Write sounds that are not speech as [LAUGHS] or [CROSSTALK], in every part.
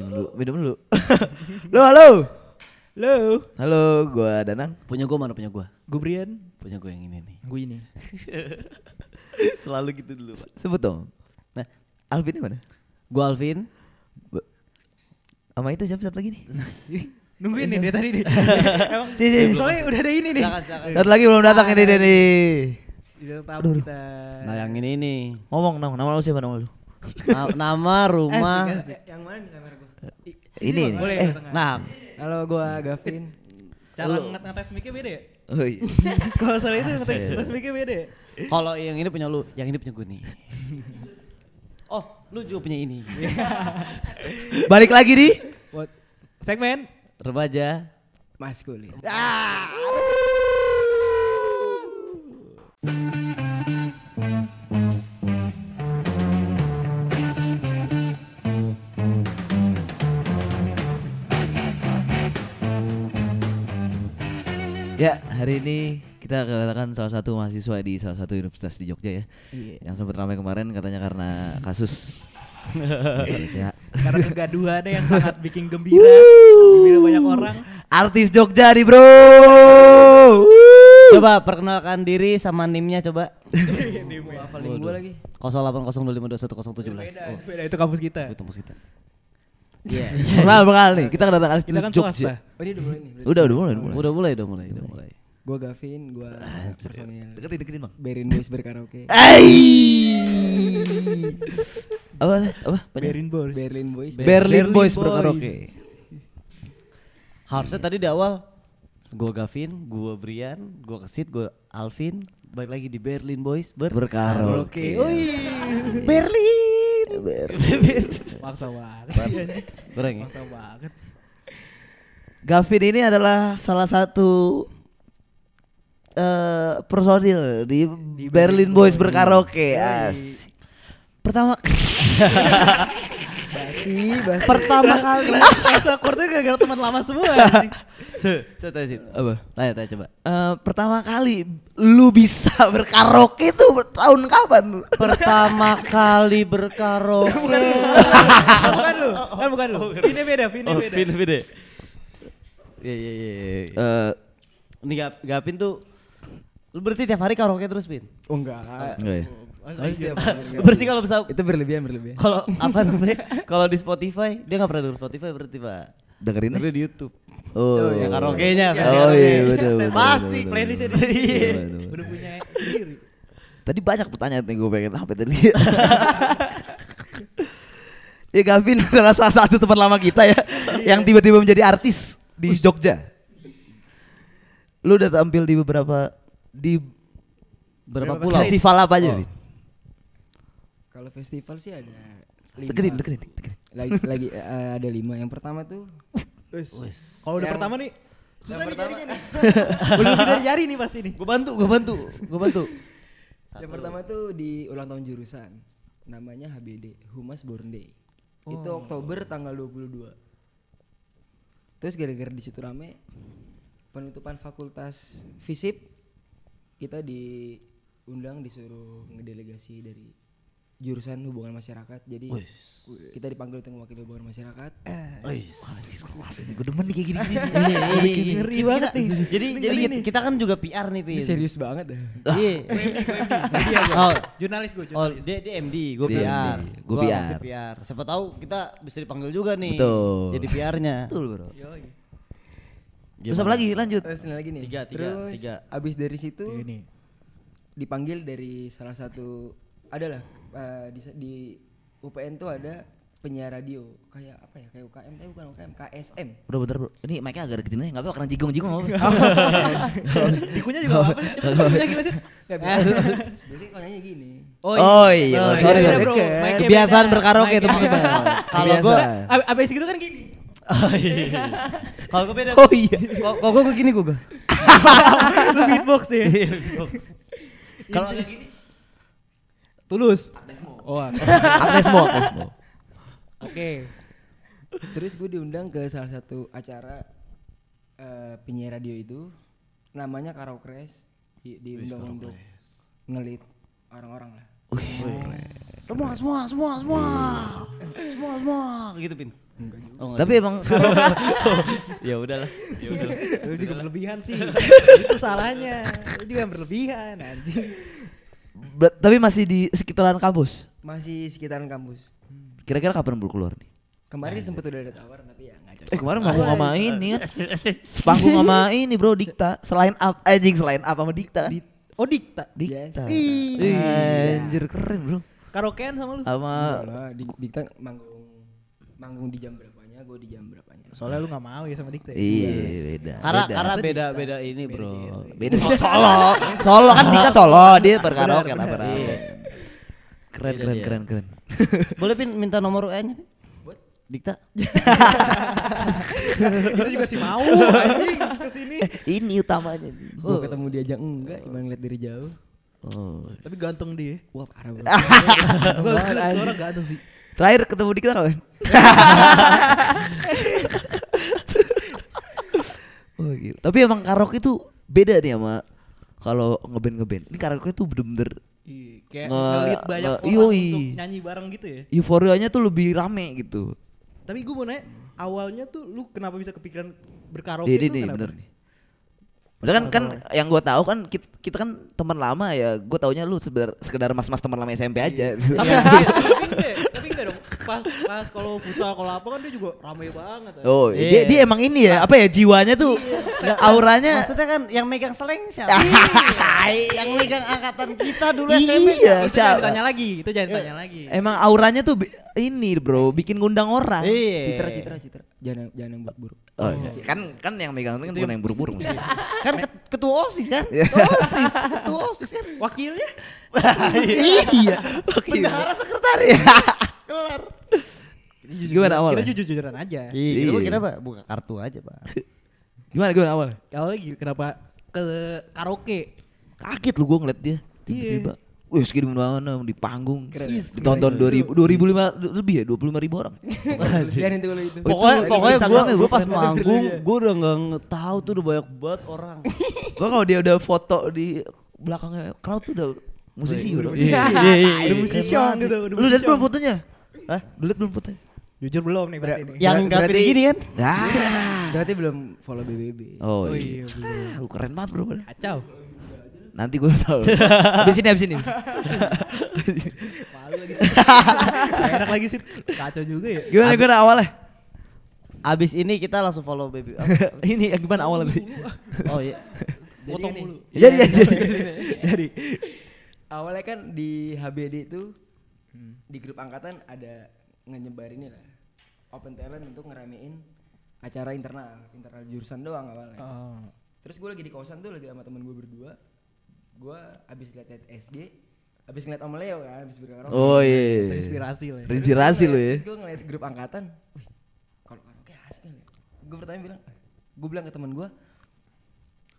Minum dulu, minum dulu. [LAUGHS] Halo, halo. Halo. Halo, gua Danang. Punya gua mana punya gua? Gubrian, Punya gua yang ini nih. gue ini. [LAUGHS] Selalu gitu dulu, Pak. Sebut dong. Nah, Alvin mana? gua Alvin. Sama itu siapa satu lagi nih? [LAUGHS] Nungguin nih dari tadi nih. Emang Si, si. soalnya udah ada ini nih. Silakan, silakan. Satu lagi belum datang ini dia nih. Tidak tahu kita. Nah, yang ini nih. Ngomong nama, nama lu siapa nama lu? Na- nama, rumah. Asik, asik. Yang mana nih kamera gua? Ini. nih. Boleh Eh. Nah, Halo gua Gavin. Cara lu- nget ngetes mic beda ya? Oh iya. [LAUGHS] Kalau salah itu ngetes ngetes mic beda ya? kalau yang ini punya lu, yang ini punya gua nih. [LAUGHS] Oh, lu juga punya ini. [LAUGHS] Balik lagi di What? Segmen Remaja. Maskulin. Ya, hari ini kita kedatangan salah satu mahasiswa di salah satu universitas di Jogja ya. Yang sempat ramai kemarin katanya karena kasus [LAUGHS] karena kegaduhannya yang [LAUGHS] sangat bikin gembira, gembira banyak orang. Artis Jogja nih, Bro. Coba perkenalkan diri sama nimnya coba. [LAUGHS] Gua hafalin gua lagi. 08025211017. Beda, Oh, beda itu kampus kita. itu mus kita. Iya. Pertama kali nih kita kedatangan artis Kita kan Jogja. Oh ini udah mulai nih. Udah, udah mulai, udah mulai. Udah mulai, udah mulai, udah mulai. Gua Gavin, gua personil Deketin, deketin, Bang. Berin Boys berkaraoke. [LAUGHS] apa? Apa? Apa? Berin Boys. Berlin Boys. Berlin Berlin Boys berkaraoke. Harusnya tadi di awal gua Gavin, gua Brian, gua Kesit, gua Alvin, balik lagi di Berlin Boys ber Berkaraoke. Oi. Berlin. [LAUGHS] Maksa banget. Kurang ya? Maksa banget. Gavin ini adalah salah satu eh personil di, Berlin Boys berkaraoke. As. Pertama [LAUGHS] Basi, basi. pertama kali [LAUGHS] Masa kortnya gara-gara teman lama semua. Coba tanya sih. apa? Tanya, tanya coba. Eh, pertama kali lu bisa [LAUGHS] berkaraoke itu tahun kapan? Pertama [LAUGHS] kali berkaraoke. Kan bukan lu. Kan bukan lu. Ini beda, ini Oh, beda. Vin, Vin ya? Iya, iya, iya. iya. Eh, Ini Gap, Gapin tuh Lu berarti tiap hari karaoke terus, Pin? Oh enggak. enggak ya? Soalnya setiap hari. Berarti kalau bisa itu berlebihan berlebihan. kalau [LAUGHS] apa namanya? Kalau di Spotify, dia nggak pernah denger Spotify berarti, Pak. Dengerin Dengerin di YouTube. Oh, Ya karaoke-nya. Oh karaoke. iya betul. betul, Pasti playlistnya di sini. [LAUGHS] Udah punya sendiri. Tadi banyak pertanyaan yang gue pengen apa tadi. [LAUGHS] ya Gavin adalah salah satu teman lama kita ya yang tiba-tiba menjadi artis di Jogja. Lu udah tampil di beberapa di Berapa Berapa pulau? festival apa aja, Oh. Kalau festival sih ada lima. Deketin, deketin, deketin. Lagi lagi eh, ada lima. Yang pertama tuh Kalau udah Yang- pertama nih susah nih pertama- nih. [LAUGHS] Belum dari jari nih pasti nih. Gue bantu, gue bantu, gue bantu. yang pertama tuh di ulang tahun jurusan. Namanya HBD, Humas Born Day. Itu Oktober tanggal 22. Terus gara-gara di situ rame penutupan fakultas FISIP kita diundang disuruh ngedelegasi dari jurusan hubungan masyarakat. Jadi kita dipanggil untuk mewakili hubungan masyarakat. Wis. Gue demen nih kayak gini-gini. [LAUGHS] Ngeri banget nih. Jadi jadi kita, kan juga PR nih, Pin. Ini serius banget dah. Iya. [LAUGHS] Iya. Oh, Jurnalis gue, Oh, jurnalis. dia dia MD, gue PR. Gua PR. masih PR. Siapa tahu kita bisa dipanggil juga nih. Betul. Jadi PR-nya. Betul, Bro. Terus apa lagi? Lanjut. Terus ini lagi nih. Tiga, tiga, Terus tiga. abis dari situ Ini. dipanggil dari salah satu adalah eh, di, di UPN tuh ada penyiar radio kayak apa ya kayak UKM tapi bukan UKM KSM Bro, bentar bro. Ini mic-nya agak deketin aja. Enggak apa-apa karena jigong-jigong apa. [LAUGHS] Dikunya juga apa? Dikunya gimana sih? Nggak, biasa- biasanya kalau nyanyi gini Oh iya, Oh, sorry, iya, sorry. bro. Mic-nya Kebiasaan berkaraoke teman-teman. beda. Kalau. Ab- Abis gitu kan gini. Oh iya. Kalau gue beda. Oh iya. Kok kok gue gini gue. [LAUGHS] Lu beatbox deh. Kalau agak gini. Tulus. Oh, [LAUGHS] Agnes Mo, Agnes Mo. oke. terus gue diundang ke salah satu acara eh, penyiar radio itu namanya Karaokres di, diundang untuk ngelit orang-orang lah Semua semua semua semua. Semua semua gitu, Pin. Oh, Tapi emang karo [LAUGHS] ya udahlah. Ya udahlah. Lu juga berlebihan sih. [LAUGHS] itu salahnya. Lu juga yang berlebihan anjing. Ber- tapi masih di sekitaran kampus. Masih sekitaran kampus. Kira-kira kapan baru keluar nih? Kemarin sempet udah ada tawaran tapi ya nggak cocok. Eh kemarin manggung sama ini kan [LAUGHS] Sepanggung sama ini bro Dikta Selain up Anjing selain apa sama Dikta Oh dikta. Dikta Ih. Anjir keren bro Karaokean sama lu. Sama Enggak di Dikta manggung manggung di jam berapanya, gue di jam berapanya. Soalnya lu gak mau ya sama dikta. ya? Iya beda Karena beda. karena beda beda ini, Bro. Beda [LAUGHS] so- Solo Solo kan Dikta Solo Dia berkaraoke Benar, apa benar. Keren keren Beda keren Iya. keren keren [LAUGHS] Boleh pin minta nomor UN-nya? Dikta. [LAUGHS] Kita juga sih mau anjing ke sini. Ini utamanya nih. Gue ketemu dia aja enggak, cuma ngeliat dari jauh. Oh. Tapi ganteng dia. Wah parah banget. Gua gua orang ganteng sih. Terakhir ketemu Dikta kapan? [LAUGHS] oh, gila. Tapi emang karaoke itu beda nih sama kalau ngeband ngeband. Ini karaoke tuh bener-bener Iya, kayak Nge- banyak nge- orang yoi. untuk nyanyi bareng gitu ya. euforianya tuh lebih rame gitu. Tapi gue mau nanya, awalnya tuh lu kenapa bisa kepikiran berkaraoke tuh nih kenapa? bener nih. Maksudnya kan kan yang gue tahu kan kita, kita kan teman lama ya. Gue taunya lu sekedar sekedar mas-mas teman lama SMP aja. Tapi [LAUGHS] tapi enggak, tapi enggak dong. Pas pas kalau futsal kalau apa kan dia juga rame banget. ya. Oh, Iya. dia, dia emang ini ya, apa ya jiwanya tuh nggak auranya Maksudnya kan yang megang seleng siapa? [LAUGHS] yang megang angkatan kita dulu SMP. Iya, itu jangan siapa? ditanya lagi, itu jangan ditanya lagi. Emang auranya tuh ini bro, bikin ngundang orang. Iya. Citra, citra, citra. Jangan jangan yang buruk-buruk. Oh, iya. kan kan yang megang itu kan bukan yang buruk-buruk mesti. [LAUGHS] Kan ket- ketua OSIS kan? Ketua OSIS, ketua OSIS kan? Wakilnya iya. [LAUGHS] Oke. Bendahara sekretaris. Kelar. Gimana awal? kita jujur-jujuran aja. Iya, Iya. kita Pak, buka kartu aja, Pak. [LAUGHS] Gimana gimana awal? Awalnya gitu, kenapa ke karaoke? Kaget lu gua ngeliat dia tiba-tiba. Wih, segini mana di panggung. Keren. Ditonton 2000 2005 lebih ya 25 ribu orang. [LAUGHS] Kasihan itu kalau itu. Pokoknya itu pokoknya gua Instagramnya gua gua pas manggung, gua udah nggak nge- tahu tuh udah banyak banget orang. [LAUGHS] gua kalau dia udah foto di belakangnya crowd tuh udah musisi bro. Iya, iya, iya. Udah musician gitu, udah Lu lihat musician. belum fotonya? Hah? Lu lihat belum fotonya? Jujur belum nih berarti nih. Yang Ber- nggak berarti- pilih gini kan? Ah. Berarti belum follow BBB. Oh, Oh iya. iya. Lu keren banget bro. Kacau. Nanti gue tahu. [LAUGHS] Habis ini habis ini. habis ini. Malu lagi. Enak lagi sih. Kacau juga ya. Gimana gimana awalnya? Abis ini kita langsung follow baby. [LAUGHS] ini yang gimana awalnya? Oh iya. [LAUGHS] Potong gini. mulu. Jadi jadi. Jadi awalnya kan di HBD itu di grup angkatan ada ngenyebar ini lah open talent untuk ngeramein acara internal internal jurusan doang awalnya. Oh. Terus gue lagi di kosan tuh lagi sama temen gue berdua. Gue abis liat-liat SG, abis ngeliat Om Leo kan, abis berkaraoke. Oh iya. Terinspirasi lah ya. Terinspirasi lu ya. Terus gue ngeliat grup angkatan, wih, kalau karaoke asik kali. Gue pertama bilang, gue bilang ke temen gue,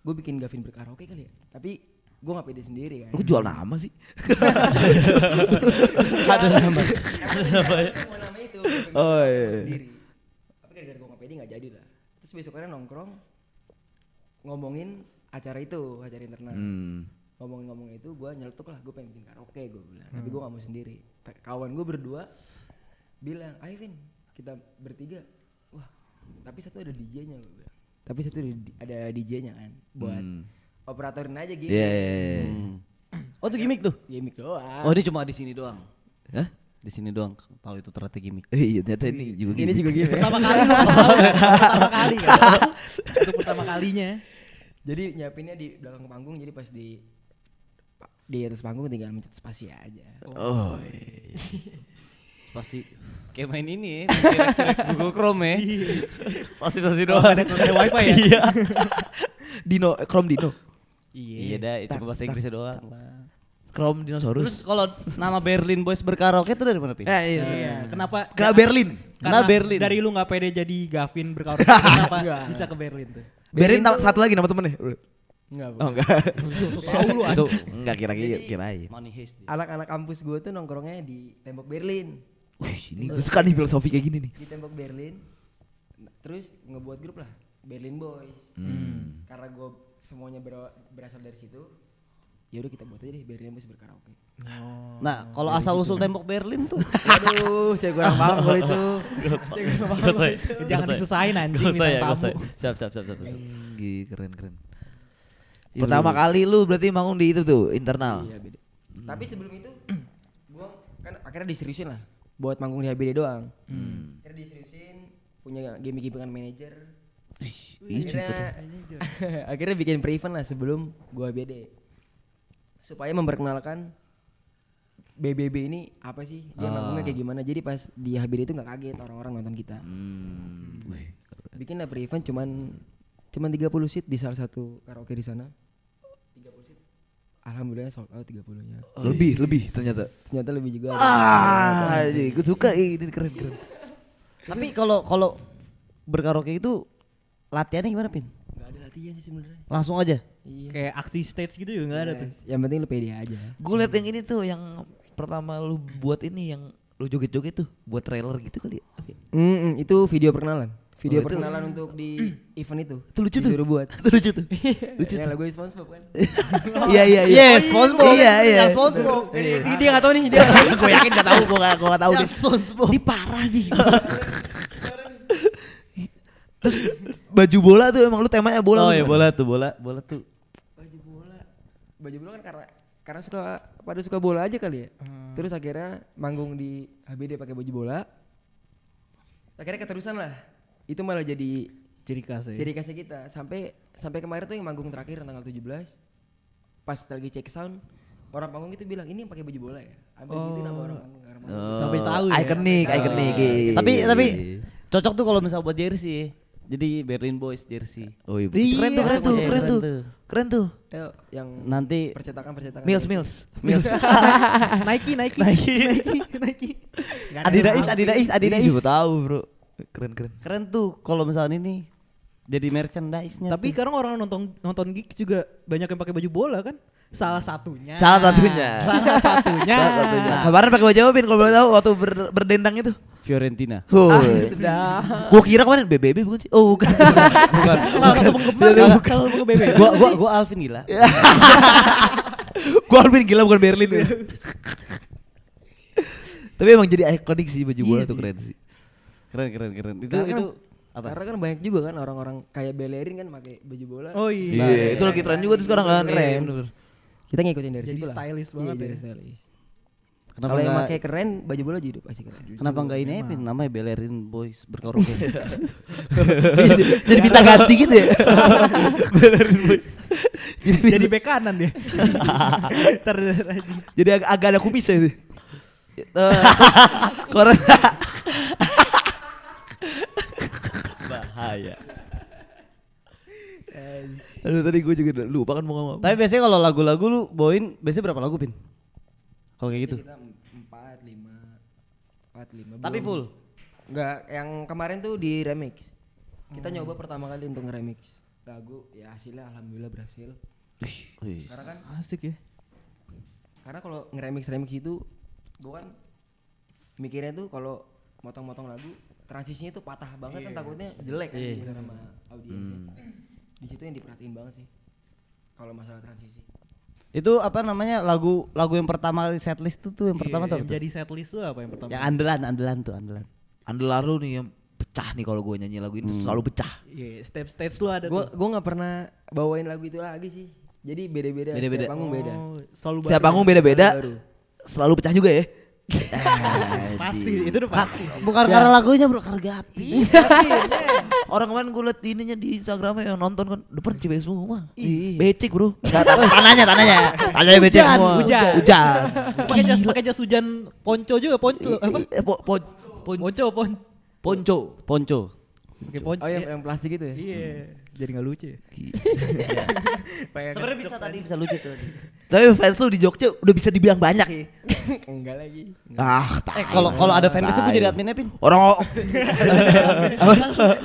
gue bikin Gavin berkaraoke kali ya. Tapi gue gak pede sendiri kan. Lu jual nama sih. [LAUGHS] Ada nama. Nama itu. Oh, iya. Sendiri. Tapi gara-gara gue gak pede gak jadi lah. Terus besoknya nongkrong ngomongin acara itu, acara internal. Hmm. Ngomongin-ngomongin itu gue nyeletuk lah gue pengen bikin karaoke gue bilang tapi gue gak mau sendiri kawan gue berdua bilang ayo Vin kita bertiga wah tapi satu ada DJ-nya gue bilang tapi satu ada, DJ-nya kan buat Hmm. operatorin aja gitu Iya. iya, iya. Hmm. Oh itu gimmick tuh. gimmick doang Oh dia cuma di sini doang. Hah? Di sini doang. Tahu itu ternyata gimmick. Eh, iya ternyata ini juga ini gini. juga gini Pertama kali [LAUGHS] pertama kali kan. [LAUGHS] Itu pertama kalinya. jadi nyiapinnya di belakang panggung jadi pas di di atas panggung tinggal mencet spasi aja Oh. iya. [LAUGHS] Spasi kayak main ini ya, Google Chrome ya. Spasi spasi doang. ada ada wifi ya? [LAUGHS] Iya. [LAUGHS] Dino, eh, Chrome Dino. Iya dah, itu cuma bahasa Inggrisnya doang. Chrome Terus dinosaurus. kalau nama Berlin Boys berkaraoke itu dari mana, Pi? Eh, iya. Iya. Kenapa? Kena Berlin. Kena Karena Berlin. Dari lu nggak pede jadi Gavin berkaraoke kenapa bisa ke Berlin tuh? Berlin tahu satu lagi nama temennya. Enggak Oh enggak. [LAUGHS] Tahu lu Itu enggak kira-kira kirain. Anak-anak kampus gue tuh nongkrongnya di tembok Berlin Wih, ini gue suka nih filosofi kayak gini nih. di tembok Berlin terus ngebuat grup lah Berlin Boys Hmm. karena gue semuanya ber- berasal dari situ ya udah kita buat aja deh Berlin Boys berkaraoke. Nah, kalau asal usul tembok Berlin tuh. [LAUGHS] Aduh, saya kurang paham kalau itu. Jangan disusahin anjing Gak usah ya, bintang gak usah. tamu. Siap, siap, siap, siap. siap. Gih, keren keren. Iya, Pertama kali lu berarti manggung di itu tuh internal. Iya beda. Tapi sebelum itu [CLEARS THROAT] gua kan akhirnya diseriusin lah buat manggung di HBD doang. Akhirnya diseriusin punya game gimingan manajer. Akhirnya, [LAUGHS] akhirnya bikin pre-event lah sebelum gua HBD. Supaya memperkenalkan BBB ini apa sih? Dia manggungnya kayak gimana? Jadi pas di HBD itu nggak kaget orang-orang nonton kita. Hmm. Bikin lah pre-event cuman cuman 30 seat di salah satu karaoke di sana. 30. Alhamdulillah sold out 30-nya. Lebih, lebih ternyata. Ternyata lebih juga. Ah, gue suka ini keren keren. Tapi kalau kalau berkaraoke itu latihannya gimana, Pin? Gak ada latihan sih sebenarnya. Langsung aja. Iya. Kayak aksi stage gitu juga nggak ada tuh. Yes. Yang penting lu pede aja. Gue liat yang ini tuh yang pertama lu buat ini yang lu joget-joget tuh buat trailer gitu kali. ya? Ya? Mm, itu video perkenalan. Video Oh, perkenalan untuk di [CLEARS THROAT] event itu. Itu lucu tuh. Disuruh buat. Itu lucu tuh. [LAUGHS] lucu yang lagu SpongeBob kan. [LAUGHS] Iya iya iya. Yes, SpongeBob. Iya iya. Yang SpongeBob. Ini dia gak tahu nih dia. [LAUGHS] gue yakin gak tahu, gue gak, gue gak tahu Yang deh. SpongeBob. Ini parah nih. Terus baju bola tuh emang lu temanya bola. Oh ya gimana? bola tuh, bola, bola tuh. Baju bola. Baju bola kan karena karena suka pada suka bola aja kali ya. Terus akhirnya manggung di HBD pakai baju bola. Akhirnya keterusan lah. Itu malah jadi Ciri khas ya. ciri khasnya kita sampai sampai kemarin tuh yang manggung terakhir tanggal 17 pas lagi cek sound orang panggung itu bilang ini yang pakai baju bola ya ambil gitu nama orang panggung orang panggung. Oh, Sampai tahu ya. Ikonik, ikonik. iya. Tapi tapi cocok tuh kalau misal buat jersey. Jadi Berlin Boys jersey. Oh iya, Iya, keren tuh, keren tuh, keren tuh. Keren tuh. Ayo, yang Nanti percetakan percetakan Mills. Mills. Mills. [LAUGHS] Nike, Nike, Nike. Nike, Adidas, Adidas, Adidas. Juga tahu, Bro. Keren keren. Keren tuh kalau misalnya ini jadi merchandise-nya. Tapi tuh. sekarang orang nonton nonton gigs juga banyak yang pakai baju bola kan? Salah satunya. Salah satunya. [LAUGHS] Salah satunya. Salah satunya. Kemarin pakai baju apa Pin kalau boleh tahu waktu ber- berdendang itu? Fiorentina. Huh. Sudah. Gua kira kemarin BBB bukan sih? Oh, bukan. [LAUGHS] bukan. Salah satu penggemar kalau ke BB. gua gua gua Alvin gila. [LAUGHS] Gua Alvin gila bukan Berlin. Tapi emang jadi ikonik sih baju bola tuh keren sih. Keren keren keren. Itu Karena itu kan- apa? Karena kan banyak juga kan orang-orang kayak belerin kan pakai baju bola. Oh iya. Iya, itu lagi tren juga tuh sekarang kan. Keren. Iya, bener. Kita ngikutin dari Jadi situ lah. stylish Iya, banget jadi ya. stylish. Kenapa Kalau yang nggak- pakai keren baju bola juga pasti keren. Kenapa enggak ini Epin namanya Belerin Boys berkaraoke? [LAUGHS] [LAUGHS] jadi minta ganti gitu ya. [LAUGHS] Jadi jadi bek kanan dia. Ntar. Jadi ag- agak ada kumisnya itu. Terus Bahaya. [LAUGHS] Aduh tadi gue juga lupa kan mau ngomong. apa. Tapi biasanya kalau lagu-lagu lu bawain biasanya berapa lagu, Pin? Kalau kayak gitu. Kita 4 5 4 5. Tapi full. Enggak, yang kemarin tuh di remix. Kita nyoba pertama kali untuk nge-remix lagu ya hasilnya alhamdulillah berhasil. Karena kan Asik ya. karena kalau nge-remix remix itu gua kan mikirnya tuh kalau motong-motong lagu transisinya tuh patah banget kan takutnya jelek kan Iya. didengar sama audiensnya. Di situ yang diperhatiin banget sih. Kalau masalah transisi. Itu apa namanya lagu lagu yang pertama kali setlist itu tuh yang pertama tuh. Iya, yang tuh? jadi setlist tuh apa yang pertama? Yang andalan, andalan tuh, andalan. Andalan lu nih yang pecah nih kalau gue nyanyi lagu ini tuh selalu pecah. Iya, step stage lu ada Gua tuh. gua nggak pernah bawain lagu itu lagi sih. Jadi beda-beda. Beda-beda. Setiap panggung beda. Oh, selalu Setiap panggung beda-beda. Selalu pecah juga ya. Pasti, itu udah pasti. Bukan karena lagunya bro, karena api. Orang kemarin gue liat ininya di Instagramnya yang nonton kan depan cewek semua. Iya. Becek bro. Tanahnya tanahnya. Tanahnya becek Hujan, semua. hujan. Hujan. Pakai jas pakai jas hujan ponco juga, ponco apa? Eh, po, po, pon, Ponco, pon. ponco. Ponco. Pakai ponco. Oh yang, Iya. yang plastik itu ya? Iya, jadi nggak lucu ya. [LAUGHS] Sebenarnya bisa tadi bisa lucu tuh. Tapi fans lu di Jogja udah bisa dibilang banyak ya. [LAUGHS] Enggak lagi. Ah, Eh kalau kalau ada fanbase gue jadi adminnya Pin. Orang [LAUGHS]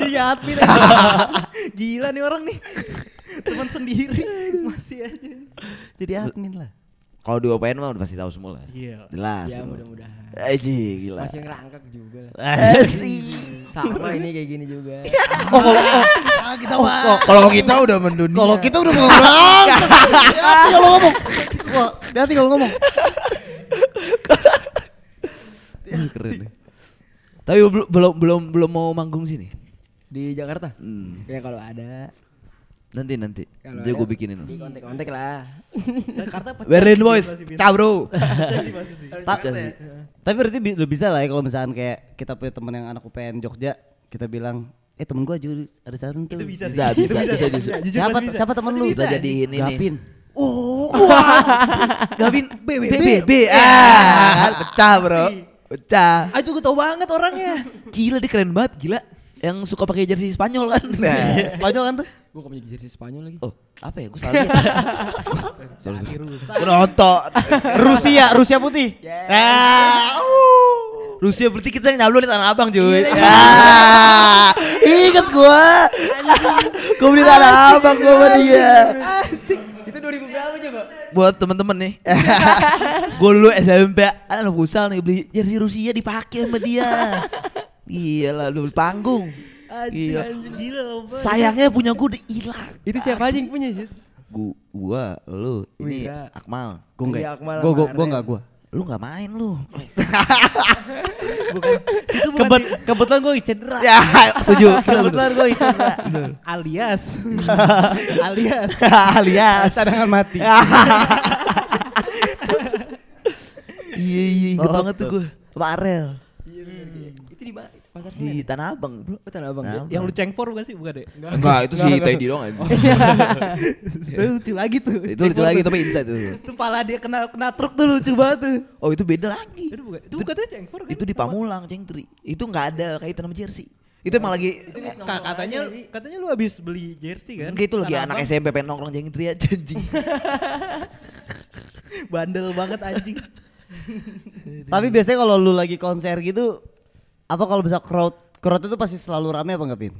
jadi admin. Gila nih orang nih. Teman sendiri masih aja. Jadi admin lah. Kalau di OPN mah udah pasti tahu semua lah. Iya. Jelas. Ya mudah-mudahan. Aji gila. Masih ngerangkak juga. lah. Asik. Sama ini kayak gini juga. [LAUGHS] Oh, kalau oh, kok- kalau kita udah mendunia. Kalau kita udah ngomong. [LAUGHS] Hati kalau ngomong. Wah, hati kalau ngomong. Keren. Tapi belum belum belum belum mau manggung sini. Di Jakarta. Hmm. Ya kalau ada. Nanti nanti. Nanti gue bikinin. Di kontak-kontak lah. Jakarta Berlin boys, bisa. masih [LAUGHS] sih. [LAUGHS] Ta- Tapi berarti bi- udah bisa lah ya kalau misalkan kayak kita punya teman yang anak UPN Jogja, kita bilang, eh temen gua juga ada saran tuh. Itu bisa. Bisa, bisa, bisa, sih. bisa. Jujur Siapa bisa. siapa temen lu? bisa. Bisa jadiin ini. Gapin. Oh, [LAUGHS] wah. Gavin B B B B. Ah, pecah bro. Pecah. Ah itu gue tau banget orangnya. Gila dia keren banget, gila. Yang suka pakai jersey Spanyol kan. Nah. Spanyol kan tuh? Gue gak punya jersey Spanyol lagi. Oh, apa ya? Gue salah [LAUGHS] lihat. Sorry. Rusia, Rusia putih. Ah, uh. Rusia berarti kita nyablo di Tanah Abang cuy. Ah, ingat gua. Gua beli Tanah Abang gua sama dia. Itu 2000 berapa coba? Buat temen-temen nih. [LAUGHS] gua dulu SMP anak futsal nih beli jersey Rusia dipakai sama dia. [LAUGHS] Gila lu panggung. Anjing, Gila. anjing gila loh. Sayangnya punya gua udah hilang. Itu siapa aja yang punya sih? Gua, gua, lu, ini Wira. Akmal. Gua enggak. Iya, Akmal Gua gua gua enggak gua. Lu nggak main lu. Itu bukan Kebet, kebetulan gua cedera. ya, setuju. [LAUGHS] Kebetulan gua cedera. alias. [LAUGHS] alias. Alias. Cadangan mati. [LAUGHS] Iya iya inget Oh, banget tuh gue Sama Arel Itu di mana? Pasar Di Senen. Tanah Abang bro Oh, Tanah Abang. Tanah Yang lu cengfor bukan sih? Bukan deh. Enggak itu sih Teddy doang aja [LAUGHS] Itu lucu lagi tuh. Itu lucu lagi tapi inside itu Itu pala dia kena kena truk tuh lucu banget tuh. Oh itu beda lagi Itu bukan. Itu katanya cengfor kan? Itu di Pamulang Cengtri Itu nggak ada kaitan sama jersey Itu emang lagi Ka- katanya katanya lu habis beli jersey kan? Enggak itu lagi anak. SMP pengen nongkrong Cengtri aja anjing [LAUGHS] Bandel banget anjing. [LAUGHS] Tapi biasanya kalau lu lagi konser gitu apa kalau bisa crowd crowd itu pasti selalu rame apa enggak, Pin?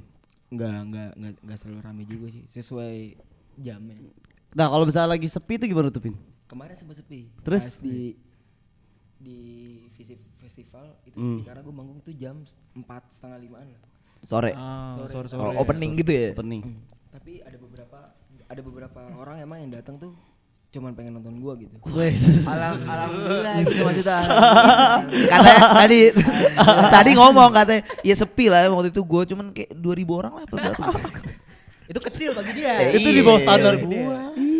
Enggak, enggak, enggak, enggak selalu rame juga sih. Sesuai jamnya. Nah, kalau misalnya lagi sepi itu gimana tuh, Pin? Kemarin sempat sepi. Terus? Pas di di visit festival itu Hmm. karena gue manggung tuh jam empat setengah limaan lah. Sore Ah, Sore. sore Oh, sore. Opening gitu ya Opening. Hmm. Tapi ada beberapa ada beberapa orang emang yang datang tuh cuman pengen nonton gua gitu. Alam, alhamdulillah gitu maksudnya. Katanya tadi Tadi ngomong katanya Ya sepi lah waktu itu gue cuman kayak 2000 orang lah apa berapa Itu kecil bagi dia. Eh, itu di bawah standar iya. gua. Iya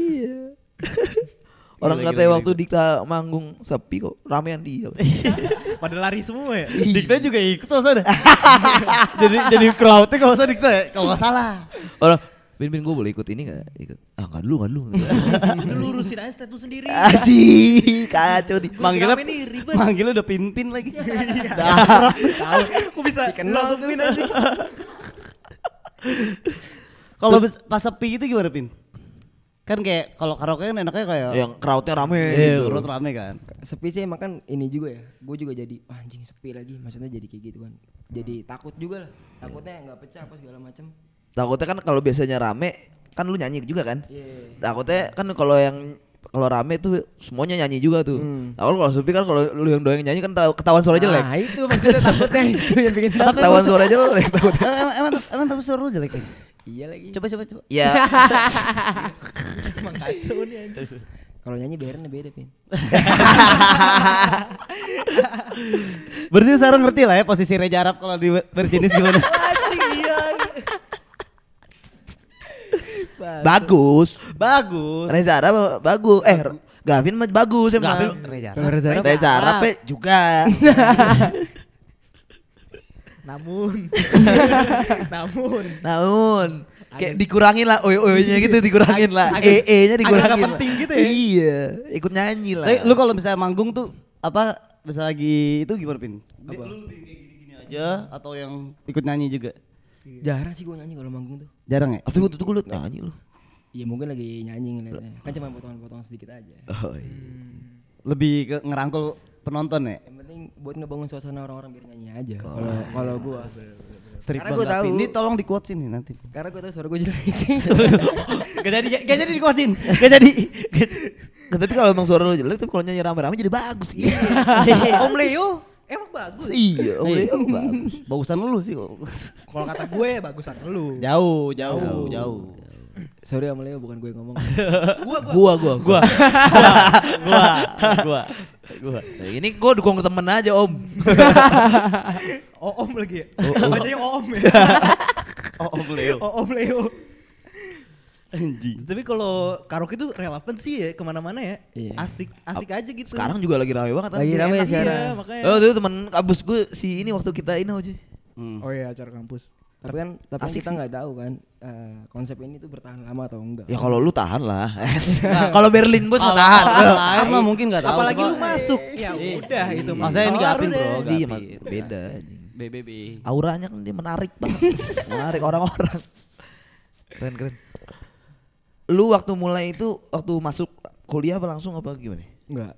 Orang Gila, katanya gila, waktu Dikta manggung sepi kok ramean dia. [LAUGHS] Pada lari semua ya. Dikta juga ikut ada. [LAUGHS] jadi jadi crowdnya kalau usah Dikta ya, kalau nggak salah. Orang Bin Bin gue boleh ikut ini gak? Ikut. Ah gak dulu gak dulu. [LAUGHS] Lu lurusin aja status sendiri. Aji kacau di. Manggilnya nih, ribet. Manggilnya udah pin-pin lagi. [LAUGHS] Tahu. Kok bisa Dikenal tuh. langsung pin aja. [LAUGHS] Kalau pas sepi itu gimana, Pin? Kan kayak kalau karaoke kan enaknya kayak Yang crowdnya rame Iya, gitu. crowd rame kan. sepi sih emang kan ini juga ya. Gue juga jadi "Wah, anjing sepi lagi. Maksudnya jadi kayak gitu kan. Jadi takut juga lah. Takutnya nggak pecah apa segala macam. Takutnya kan kalau biasanya rame kan lu nyanyi juga kan? Iya. Takutnya kan kalau yang kalau rame tuh semuanya nyanyi juga tuh. Hmm. Nah, kalau sepi kan kalau lu yang doang nyanyi kan tahu ketahuan suara jelek. Nah, itu maksudnya takutnya [LAUGHS] itu yang bikin takut. Ketahuan suara jelek takutnya. [LAUGHS] emang emang emang tapi suara lu jelek? Iya lagi. Coba coba coba. Ya, [LAUGHS] Emang kacau nih anjing. Kalau nyanyi bayarannya beda, Pin. Berarti sekarang ngerti lah ya posisi Reja Arab kalau di berjenis gimana. Bagus. Bagus. Reza Arab bagus. Eh, Gavin mah bagus emang. Gavin, Reza Arab. Reza Arab. Reza Arab juga. [LAUGHS] Namun [LAUGHS] Namun Namun kayak dikurangin lah oi-oinya gitu dikurangin lah. agak- E-nya dikurangin. agak lah. penting gitu ya? Iya, ikut nyanyi lah. Tapi lu kalau misalnya manggung tuh apa bisa lagi itu gimana Pin? Lu lebih kayak gini-gini aja atau yang ikut nyanyi juga? Jarang sih gue nyanyi kalau manggung tuh. Jarang ya? Tapi waktu itu gue liat nyanyi lu. Iya mungkin lagi nyanyi ngeliatnya. Kan cuma potongan-potongan sedikit aja. Oh iya. Lebih ke ngerangkul penonton ya? Yang penting buat ngebangun suasana orang-orang biar nyanyi aja. Kalau kalau gua. Strip Karena gua tahu. Ini tolong di quote sini nanti. Karena gua tahu suara gua jelek. [LAUGHS] gak jadi gak jadi di quotein. Gak jadi. Nah, tapi kalau emang suara lu jelek, tapi kalau nyanyi rame-rame jadi bagus. Iya. [LAUGHS] Om Leo emang bagus. iya, oh, iya, bagus. Bagusan lu sih. Kalau kata gue bagusan lu. Jauh, jauh, jauh. Sorry sama Leo bukan gue yang ngomong. Gua gua. Gua gua gua. gua, gua, gua. Nah, ini gua dukung temen aja om. [LAUGHS] Oh, om lagi ya. Bacanya om ya. [LAUGHS] Oh, Om Leo. Oh, om Leo. Anjing. Tapi kalau karaoke itu relevan sih ya ke mana-mana ya. Iya. Asik, asik aja gitu. Sekarang juga lagi rame banget. Lagi Enak. sekarang. Iya, makanya. Oh dulu temen kampus gue si ini waktu kita ini aja. Hmm. Oh iya acara kampus. tapi kan tapi kan Asik kita sih. nggak tahu kan eh, konsep ini tuh bertahan lama atau enggak. Ya kalau lu tahan lah. [LAUGHS] [LAUGHS] Nah, kalau Berlin bos mah Kalau tahan. [LAUGHS] mah mungkin nggak tahu. Apalagi lu masuk. Ya Iya. udah itu mah. Maksudnya ini gapin bro, Iya, beda, anjing. BBB. Auranya kan dia menarik banget. menarik orang-orang. Keren keren. Lu waktu mulai itu waktu masuk kuliah apa langsung apa gimana? Enggak.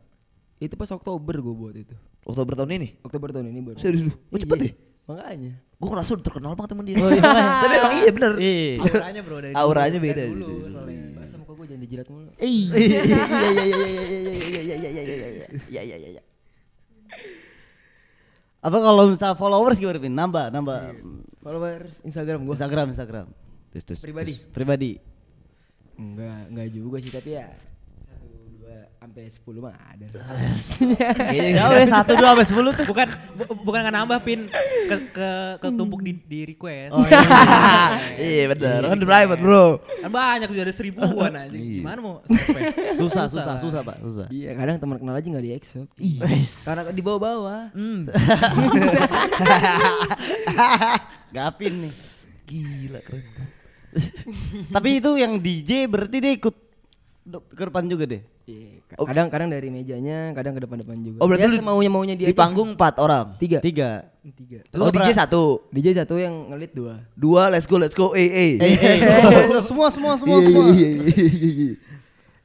Itu pas Oktober gue buat itu. Oktober tahun ini? Oktober tahun ini baru. Serius lu? Oh, cepet Iya, deh. Makanya. Gue ngerasa udah terkenal banget temen dia. Oh, iya. Tapi emang iya bener. Iya. Auranya bro dari Auranya beda dari gitu. dulu soalnya. Bahasa muka gue jangan dijilat mulu. Iya Iya iya iya iya iya iya iya iya iya iya iya iya iya iya iya. Apa kalau misal followers gimana Pin? Nambah, nambah. Followers Instagram gue. Instagram, Instagram. Terus terus. Pribadi. Pribadi. Enggak, enggak juga sih tapi ya satu dua sampai sepuluh mah ada. [LAUGHS] Ya wes satu dua sampai sepuluh tuh. Bukan bu- bukan nggak nambah pin ke ke ketumpuk di, di request. Oh iya. [LAUGHS] Iya bener. Kan private bro. Kan banyak sudah ada seribuan [LAUGHS] aja. Gimana mau sampai? Susah, susah, susah pak, susah. Iya, kadang teman kenal aja nggak di accept. Karena di bawah-bawah. Hmm. Gapin nih. Gila keren. [LAUGHS] Tapi itu yang DJ berarti dia ikut ke depan juga deh. Iya, ka- kadang-kadang dari mejanya, kadang ke depan-depan juga. Oh, berarti ya, lu semaunya maunya dia Di aja. panggung empat orang. tiga. Tiga. Tiga. Oh DJ satu. DJ satu yang ngelit dua. Dua let's go let's go. Eh eh. Eh, eh, [LAUGHS] semua, semua, semua, semua.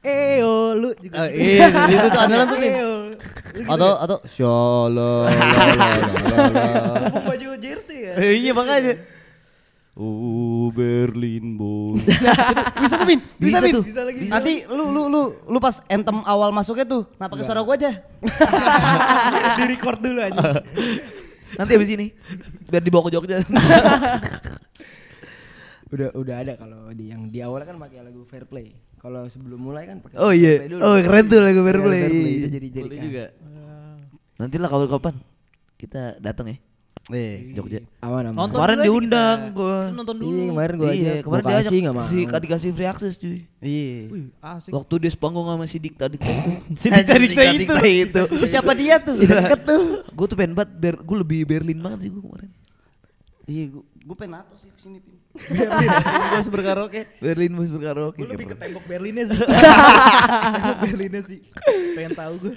Eh, oh, lu juga. Eh, Iya, itu tuh andalan tuh. Eh, oh. Atau, atau. Mau [LAUGHS] baju jersey ya? Iya makanya. Oh Berlin boy. [LAUGHS] bisa tuh Bin, bisa, Bisa Bin. tuh. Bisa lagi. Nanti lu lu lu lu pas anthem awal masuknya tuh, nah pakai suara gua aja. [LAUGHS] Di record dulu aja. [LAUGHS] Nanti abis ini biar dibawa ke Jogja. Udah udah ada kalau di yang di awal kan pakai lagu Fair Play. Kalau sebelum mulai kan pakai Oh iya. Dulu. Oh keren tuh lagu Fair Pakai Play. Itu jadi jadi Boleh khas. juga. Nanti lah kapan-kapan kita datang ya Eh, Jogja. Aman aman. Nonton Kemarin aja diundang kita. gua. Nonton dulu. Iya kemarin gua aja. Iya, kemarin Gua dia ajak si dikasih free access cuy. Iya. Wih, asik. Waktu dia sepanggung sama si Dikta Dikta. [LAUGHS] Si Dikta Dikta Dikta itu. itu. [LAUGHS] Siapa dia tuh? Deket tuh. Gue tuh pengen banget, ber, gue lebih Berlin banget sih gue kemarin. Iya, gua, gua pengen nato sih sini pin. Gua [LAUGHS] harus berkaraoke. Berlin mus berkaraoke. Gue lebih ke tembok Berlinnya sih. tembok Berlinnya sih. Pengen tahu gue.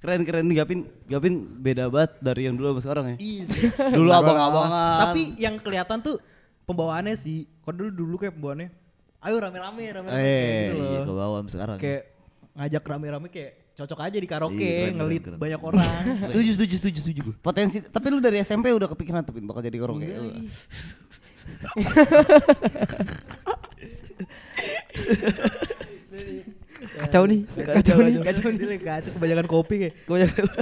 Keren keren nih Gapin. Gapin beda banget dari yang dulu sama sekarang ya. Iya. [LAUGHS] Dulu abang-abangan. Tapi yang kelihatan tuh pembawaannya sih. Kalau dulu dulu kayak pembawaannya. Ayo rame-rame, rame-rame. Eh, kayak gitu Iya loh. ke bawah sama sekarang. Kayak ngajak rame-rame kayak cocok aja di karaoke, Iya, keren, ngelit keren, keren. banyak orang. [LAUGHS] Setuju setuju setuju setuju gue. potensi tapi lu dari SMP udah kepikiran tuh Pin bakal jadi karaoke. [LAUGHS] Kacau nih. Kacau nih. Kacau nih, kacau kebanyakan kopi kayak.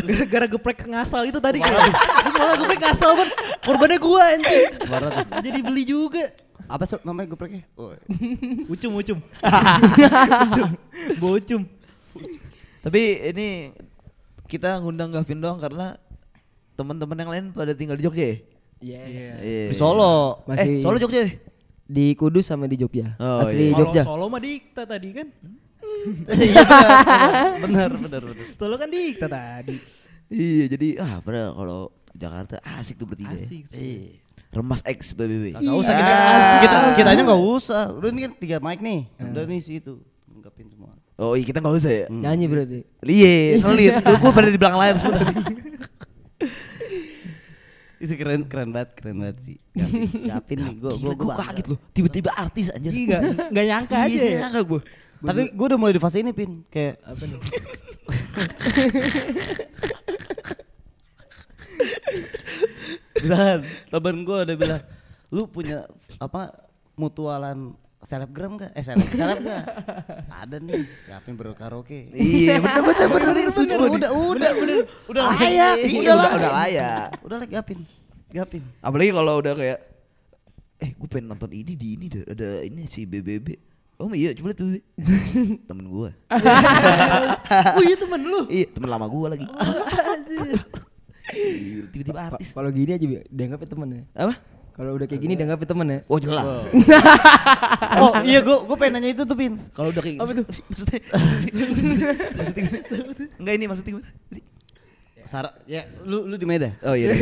Gara-gara geprek ngasal itu tadi kayak. Itu malah geprek ngasal kan. Korbannya gua anjing. Tuh. Jadi beli juga. Apa sih namanya gopreknya? Oh. [LAUGHS] Ucum, ucum. ucum. [LAUGHS] Bocum. Tapi ini kita ngundang Gavin doang karena teman-teman yang lain pada tinggal di Jogja ya? Yes. Iya. Di Solo. Eh, Masih Solo Jogja ya? di Kudus sama di Jogja. Oh, Asli iya. Jogja. Kalau Solo mah dikta tadi kan. Iya benar benar [LAUGHS] benar. Solo kan dikta tadi. Iya, jadi ah padahal kalau Jakarta asik tuh bertiga. Asik. Iya. Remas X BBB. Gak usah kita, Ah. kita kitanya nggak usah. Udah ini kan tiga mic nih. Udah nih sih itu. Lengkapin semua. Oh iya kita nggak usah ya. Nyanyi berarti. Iya, [LAUGHS] ngelit. Gue pada di belakang layar semua tadi. [LAUGHS] Itu keren keren banget, keren banget sih. Gapin, Gapin nih, gua gua, Gila, gue kaget loh. Tiba-tiba artis anjir. Iya, nggak nyangka aja Iya, ya. nyangka gue. Tapi gua udah mulai di fase ini pin, kayak Apa nih? bilang temen gua udah bilang, lu punya apa mutualan selebgram gak? Eh seleb seleb gak? Ada nih, Gapin berkaraoke. Iya, bener bener bener Bener, nih. udah udah udah udah layak. Iya, Iya, udah udah layak. Udah like Gapin. Gapin. Apalagi kalau udah kayak eh gue pengen nonton ini di ini deh ada ini si BBB oh iya coba lihat BBB temen gue [LAUGHS] oh iya temen lu. iya temen lama gue lagi. Tiba-tiba artis. Kalau gini aja dianggapnya temen ya. apa? Kalau udah kayak gini dianggapnya temen ya. oh jelas. [LAUGHS] Oh iya gue gue pengen nanya itu tuh pin. Kalau udah kayak Apa tuh? [LAUGHS] maksudnya maksudnya enggak ini maksudnya gimana? Sarah ya lu lu di Medan? Oh iya.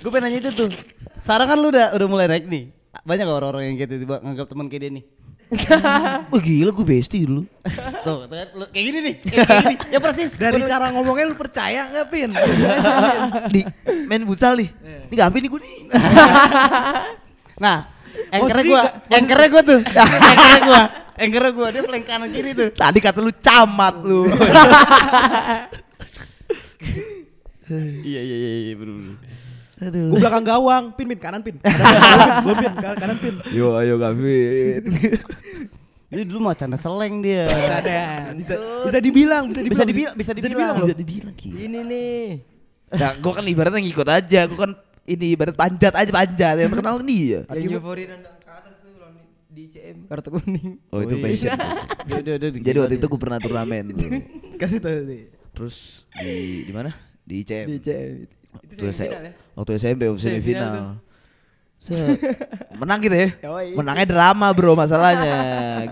Gue pengen nanya itu tuh. Sarah kan lu udah udah mulai naik nih banyak orang-orang yang kayak tiba nganggap teman kayak dia nih? [LAUGHS] Wah gila gue bestie dulu. [LAUGHS] Tuh lu, kayak gini nih kayak gini [LAUGHS] ya persis. Dari cara ngomongnya lu percaya nggak Pin? di main futsal nih. Ini gak nih gue nih? Nah anchornya gue anchornya gue tuh. Anchornya gue anchornya gue dia flank kanan kiri tuh. Tadi kata lu camat lu. Iya iya iya iya bener aduh Gue belakang gawang, Pin Pin kanan Pin. Gue Pin kanan, kanan Pin. yo ayo Gavin Jadi dulu mah canda seleng dia. Ada, bisa bisa dibilang, bisa dibilang. Bisa dibilang, bisa dibilang. bisa dibilang gitu Ini nih. nah gue kan ibaratnya ngikut aja gue kan ini ibarat panjat aja panjat yang terkenal kan dia Yang nyufurin nendang ke atas tuh di- CM kartu kuning. oh itu passion dia, dia, jadi waktu itu gue pernah turnamen [LAUGHS] Kasih tahu nih. terus di di mana di ICM Di CM. Itu waktu, semifinal ya? waktu SMP waktu Semifinal [LAUGHS] menang gitu ya? Menangnya drama bro masalahnya.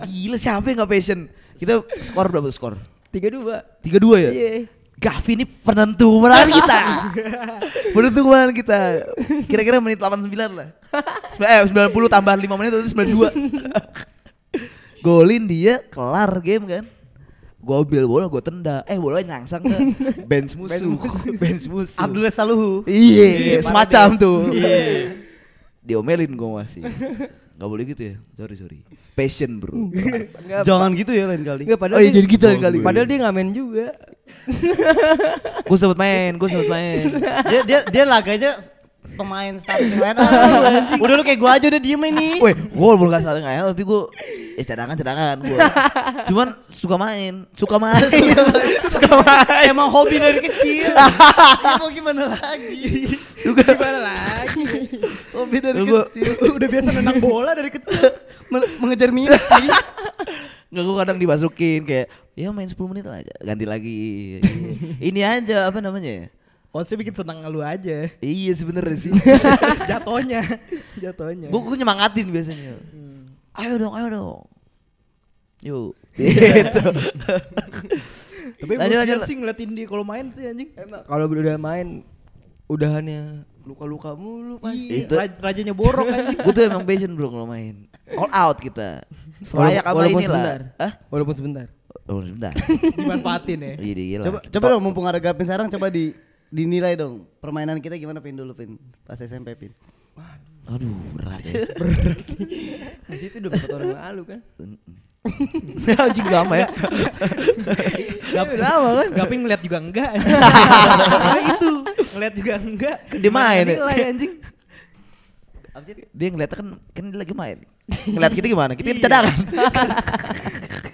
Gila siapa yang gak passion? Kita skor berapa skor? Tiga dua. tiga dua ya? Iya. Gavi ini penentu kemenangan kita. [LAUGHS] Penentu kemenangan kita. Kira-kira menit 89 lah. Sembilan- eh 90 tambah 5 menit itu 92 [LAUGHS] golin dia kelar game kan gue ambil bola gue tendang eh bolanya nyangsang ke [LAUGHS] bench musuh bench musuh [LAUGHS] Abdullah Saluhu. Iya, semacam tuh. Diomelin gue masih. Gak boleh gitu ya. Sorry sorry. Passion bro. [LAUGHS] Jangan gitu ya lain kali. Padahal Oh iya, dia- jadi gitu lain kali. Padahal dia ngamen juga. gue sempet main, gue sempet main. Dia dia dia laganya pemain starting [LAUGHS] line up. Udah lu kayak gua aja udah diem ini. Weh, gue walaupun gak salah ngayal tapi gue eh cadangan cadangan gue. [LAUGHS] Cuman suka main, suka main, [LAUGHS] suka main. Emang hobi dari kecil. Ya mau gimana lagi? Suka Gimana lagi? Hobi dari Gua- kecil. Udah biasa nendang bola dari kecil. Men- mengejar mimpi. Nggak gue kadang dimasukin kayak ya main 10 menit lah aja ganti lagi ini aja apa namanya ya Konsep bikin senang lu aja. iya sebenernya sih [LAUGHS] Jatohnya, jatohnya. gue gue nyemangatin biasanya ayo dong ayo dong yuk [LAUGHS] gitu Tapi Lanjut, lanjut. sih ngeliatin dia kalau main sih anjing. Emang kalau udah main udahannya luka-luka mulu pasti. Iya, Itu- raj- rajanya borok anjing. [LAUGHS] gue tuh emang passion bro kalau main all out kita selayak apa Walaupun inilah sebentar. Hah? Walaupun sebentar. Oh, sebentar Dimanfaatin ya. iya gila Coba coba dong mumpung ada Gapin sekarang coba di dinilai dong permainan kita gimana pin dulu pin pas SMP pin. aduh berat ya Di situ udah berapa tahun lalu kan? [LAUGHS] anjing lama ya Gapin lama kan? Gapin ngeliat juga enggak. [LAUGHS] Karena itu ngeliat juga enggak. Dia main ya. Nilai anjing. Apa sih? dia ngeliatnya kan kan dia lagi main ngeliat kita gimana kita kan cadangan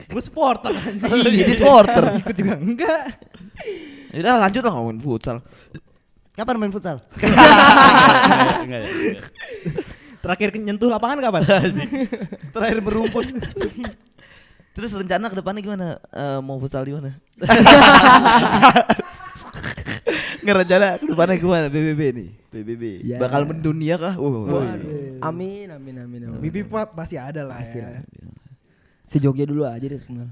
Gue supporter anjing. iya supporter Ikut juga enggak. Udah lanjut lah ngomongin futsal Kapan main futsal? [LAUGHS] Enggak ya. Terakhir nyentuh lapangan kapan? [LAUGHS] Terakhir berumput. terus rencana ke depannya gimana Eh, mau futsal di mana [LAUGHS] nggak rencana ke depannya gimana BBB nih BBB Ya. bakal mendunia kah oh, Amin, amin, amin, amin. Mimpi pa- pasti ada lah Pasti ya. lah. Si Jogja dulu aja deh sebenarnya.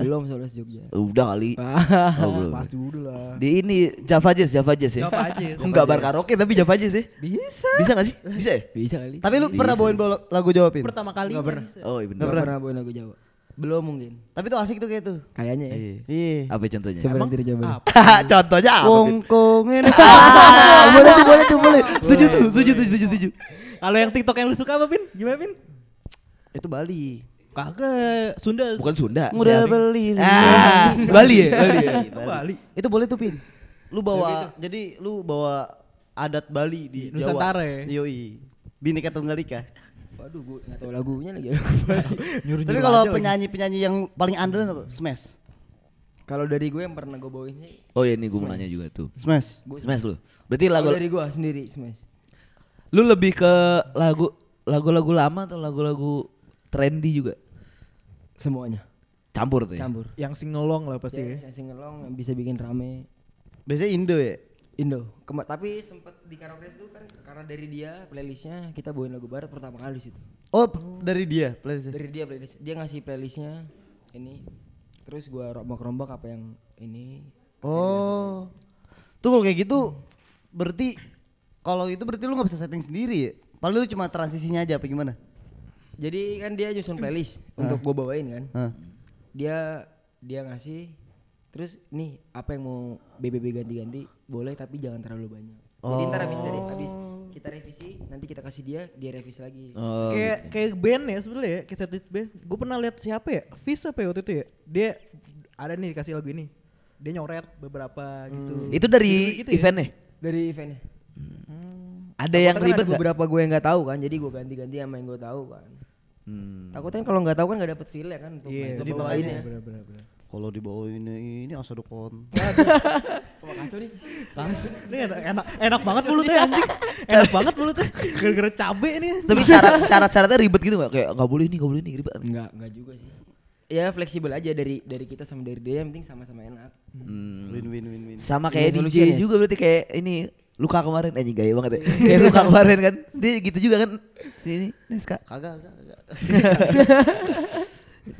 Belum soalnya si Jogja. udah kali Ah, [LAUGHS] oh, belum. Pasti dulu lah. di ini Java Jazz Java Jazz ya Java Jazz. enggak bar karaoke tapi Java Jazz ya Bisa. bisa gak sih bisa ya Bisa kali. Tapi lu pernah bawain bolo- lagu Jawa pin? Pertama kali Nggak pernah. oh iya bener Gak pernah bawain lagu Jawa. Belum mungkin. Tapi tuh asik tuh kayak tuh. Kayaknya ya. Iya. Iya. apa contohnya Coba Emang nanti dicoba. [LAUGHS] apa? contohnya apa Kong Pin? kong ini [LAUGHS] boleh tuh boleh tuh boleh setuju tuh setuju tuh setuju setuju Kalau yang TikTok yang lu suka apa, Pin? Gimana, Pin? Itu Bali. Kagak, Sunda. bukan Sunda Udah beli. ah Bali ya Bali ya Bali. Itu boleh tuh pin. Lu bawa jadi lu bawa adat Bali di Nusantara Jawa. ya? Yoi. Bineka Tunggal Ika. Waduh, gue nggak tahu lagunya lagi. [LAUGHS] Nyuruh Tapi kalau penyanyi-penyanyi yang paling andalan apa? Smash. Kalau dari gue yang pernah gue bawain sih, oh iya nih gue mau nanya juga tuh Smash. Smash lu berarti lagu dari gue sendiri Smash. Lu lebih ke lagu lagu-lagu lama atau lagu-lagu trendy juga? Semuanya. Campur tuh ya. Campur. Yang singelong lah pasti Ya, ya. yang singelong yang bisa bikin rame. Biasanya Indo ya. Indo. Kema- tapi sempat di karaoke itu kan karena dari dia playlistnya kita bawain lagu barat pertama kali di situ. Oh, p- dari dia playlist. Dari dia playlist. Dia ngasih playlistnya ini. Terus gua rombak-rombak apa yang ini. Oh. Tuh kalau kayak gitu berarti kalau itu berarti lu nggak bisa setting sendiri ya? Paling lu cuma transisinya aja apa gimana? Jadi kan dia nyusun playlist untuk gua bawain kan. Hah. Dia dia ngasih terus nih apa yang mau BBB ganti-ganti boleh tapi jangan terlalu banyak. Jadi ntar habis dari habis kita revisi nanti kita kasih dia dia revisi lagi. Oh, kayak kayak band ya sebenarnya ya, kayak setlist band. Gue pernah lihat siapa ya? Fis apa ya waktu itu ya? Dia ada nih dikasih lagu ini. Dia nyoret beberapa gitu. Itu dari Gitu-gitu ya? eventnya? Dari eventnya. Ada yang Takutnya kan ribet ada nggak? beberapa gue yang nggak tahu kan jadi gue ganti-ganti sama yang gue tahu kan. Hmm. Takutnya kan kalau nggak tahu kan nggak dapet feel ya kan untuk, Iya, untuk jadi bawain ya. bener bener bener. Kalau dibawain ini asadukon. [LAUGHS] Wah kacau nih. Ini enak, enak, enak banget mulutnya anjing. [LAUGHS] Enak banget mulutnya. Gara-gara cabe nih. Tapi syarat syarat-syaratnya ribet gitu nggak? Kayak nggak boleh ini, nggak boleh ini ribet. Enggak, enggak juga sih. Ya fleksibel aja dari dari kita sama dari dia yang penting sama-sama enak. Hmm. Win win win win. Sama kayak DJ ya? juga berarti kayak ini Luka kemarin anjing gaya banget ya. kayak Luka kemarin kan. Dia gitu juga kan. Sini Neska. Kagak, kagak, kagak. [LAUGHS]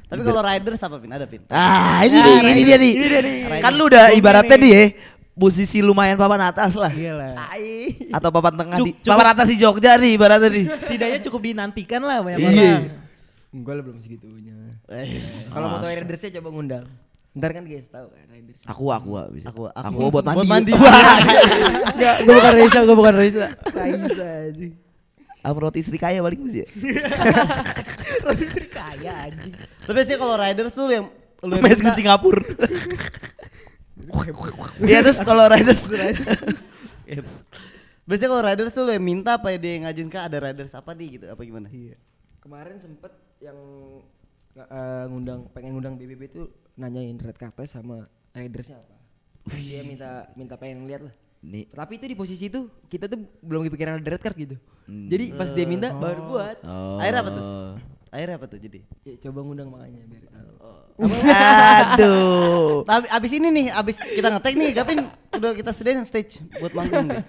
Tapi kalau riders apa pin? Ada pin? Ah, ini nih, ini dia nih. Kan lu udah ibaratnya dia ya, posisi lumayan papan atas lah. Gila. Atau papan tengah Cuk- di cukup- papan atas di Jogja nih ibaratnya nih. Setidaknya cukup dinantikan lah banyak Iya. orang. Enggak lah belum segitunya. Kalau mau tahu ridersnya coba ngundang. Ntar kan guys tahu kan riders. Aku aku bisa. Aku, aku. aku buat mandi. Buat mandi. [LAUGHS] Enggak, gue bukan Raisa, gue bukan Raisa. Raisa aja. Aku roti istri kaya balik bisa ya. [LAUGHS] Kaya anjing. Tapi sih kalau riders tuh yang lu yang Mes Singapura. Iya terus kalau riders Biasanya kalau riders tuh lu yang minta apa ya dia yang ngajuin kak ada riders apa nih gitu apa gimana? Iya. Kemarin sempet yang eh, ngundang pengen ngundang BBB tuh nanyain red carpet sama ridersnya apa. Dia minta minta pengen lihat lah. Nih. Tapi itu di posisi itu kita tuh belum kepikiran ada red card gitu. Jadi pas dia minta baru buat. Oh. Akhirnya apa tuh? Akhirnya apa tuh jadi? Ya, coba ngundang makanya biar. Aduh. [LAUGHS] Tapi abis ini nih, abis kita ngetek nih, Gapin udah kita sediain stage buat manggung nih.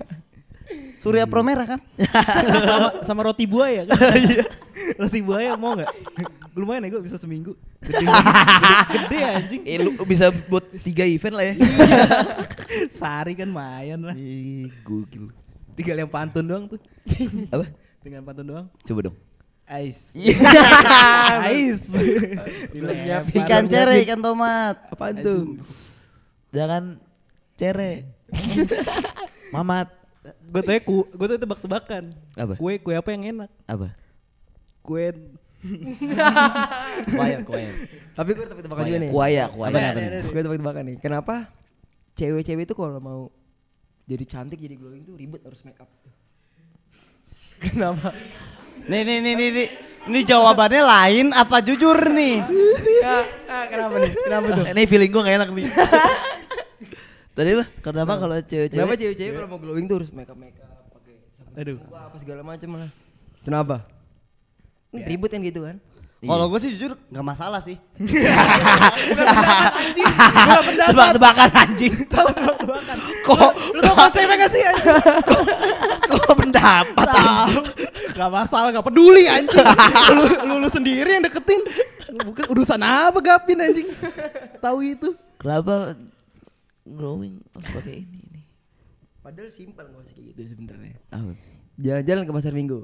Surya Pro Merah kan? [LAUGHS] sama, sama roti buaya kan? [LAUGHS] Iya. roti buaya mau nggak? Lumayan ya gue bisa seminggu. Gede, gede, gede anjing. Eh, lu bisa buat tiga event lah ya. Sehari kan mayan lah. Ih, gokil. Tinggal yang pantun doang tuh. Apa? Dengan pantun doang. Coba dong. Ais. Iya. [LAUGHS] Ais. Ikan cere, ikan tomat. Apaan tuh? Jangan cere. [LAUGHS] Mamat. Gue tuh gue tuh tebak-tebakan. Apa? Kue kue apa yang enak? Apa? Kue [LAUGHS] Kuayan, kuayan. [LAUGHS] Tapi gue tebak-tebakan juga nih. Kuaya, kuaya. Apa nih? Gue tebak-tebakan nih. Kenapa cewek-cewek itu kalau mau jadi cantik jadi glowing tuh ribet harus make up. [LAUGHS] Kenapa? Nih, nih, nih, nih, nih. Ini jawabannya lain apa jujur nih? ah, ah, kenapa nih? Kenapa tuh? Ini feeling gue gak enak nih. Tadi apa? Kenapa kalau Kenapa cewek-cewek? cewek-cewek kalau mau glowing tuh harus make up make up pakai sabun Aduh. apa segala macam lah. Kenapa? Ini ribet kan gitu kan? Kalau gue sih jujur nggak masalah sih. [LAUGHS] Tebak-tebakan anjing. [LAUGHS] Kok Lu tau konsepnya gak sih anjing? [LAUGHS] kok pendapat anjing? Gak masalah, gak peduli anjing. lu, lu, lu sendiri yang deketin. Bukan urusan apa Gapin anjing. Tahu itu. Kenapa harus pakai ini? Padahal simpel nggak sih gitu sebenarnya. Apa? Jalan-jalan ke pasar minggu.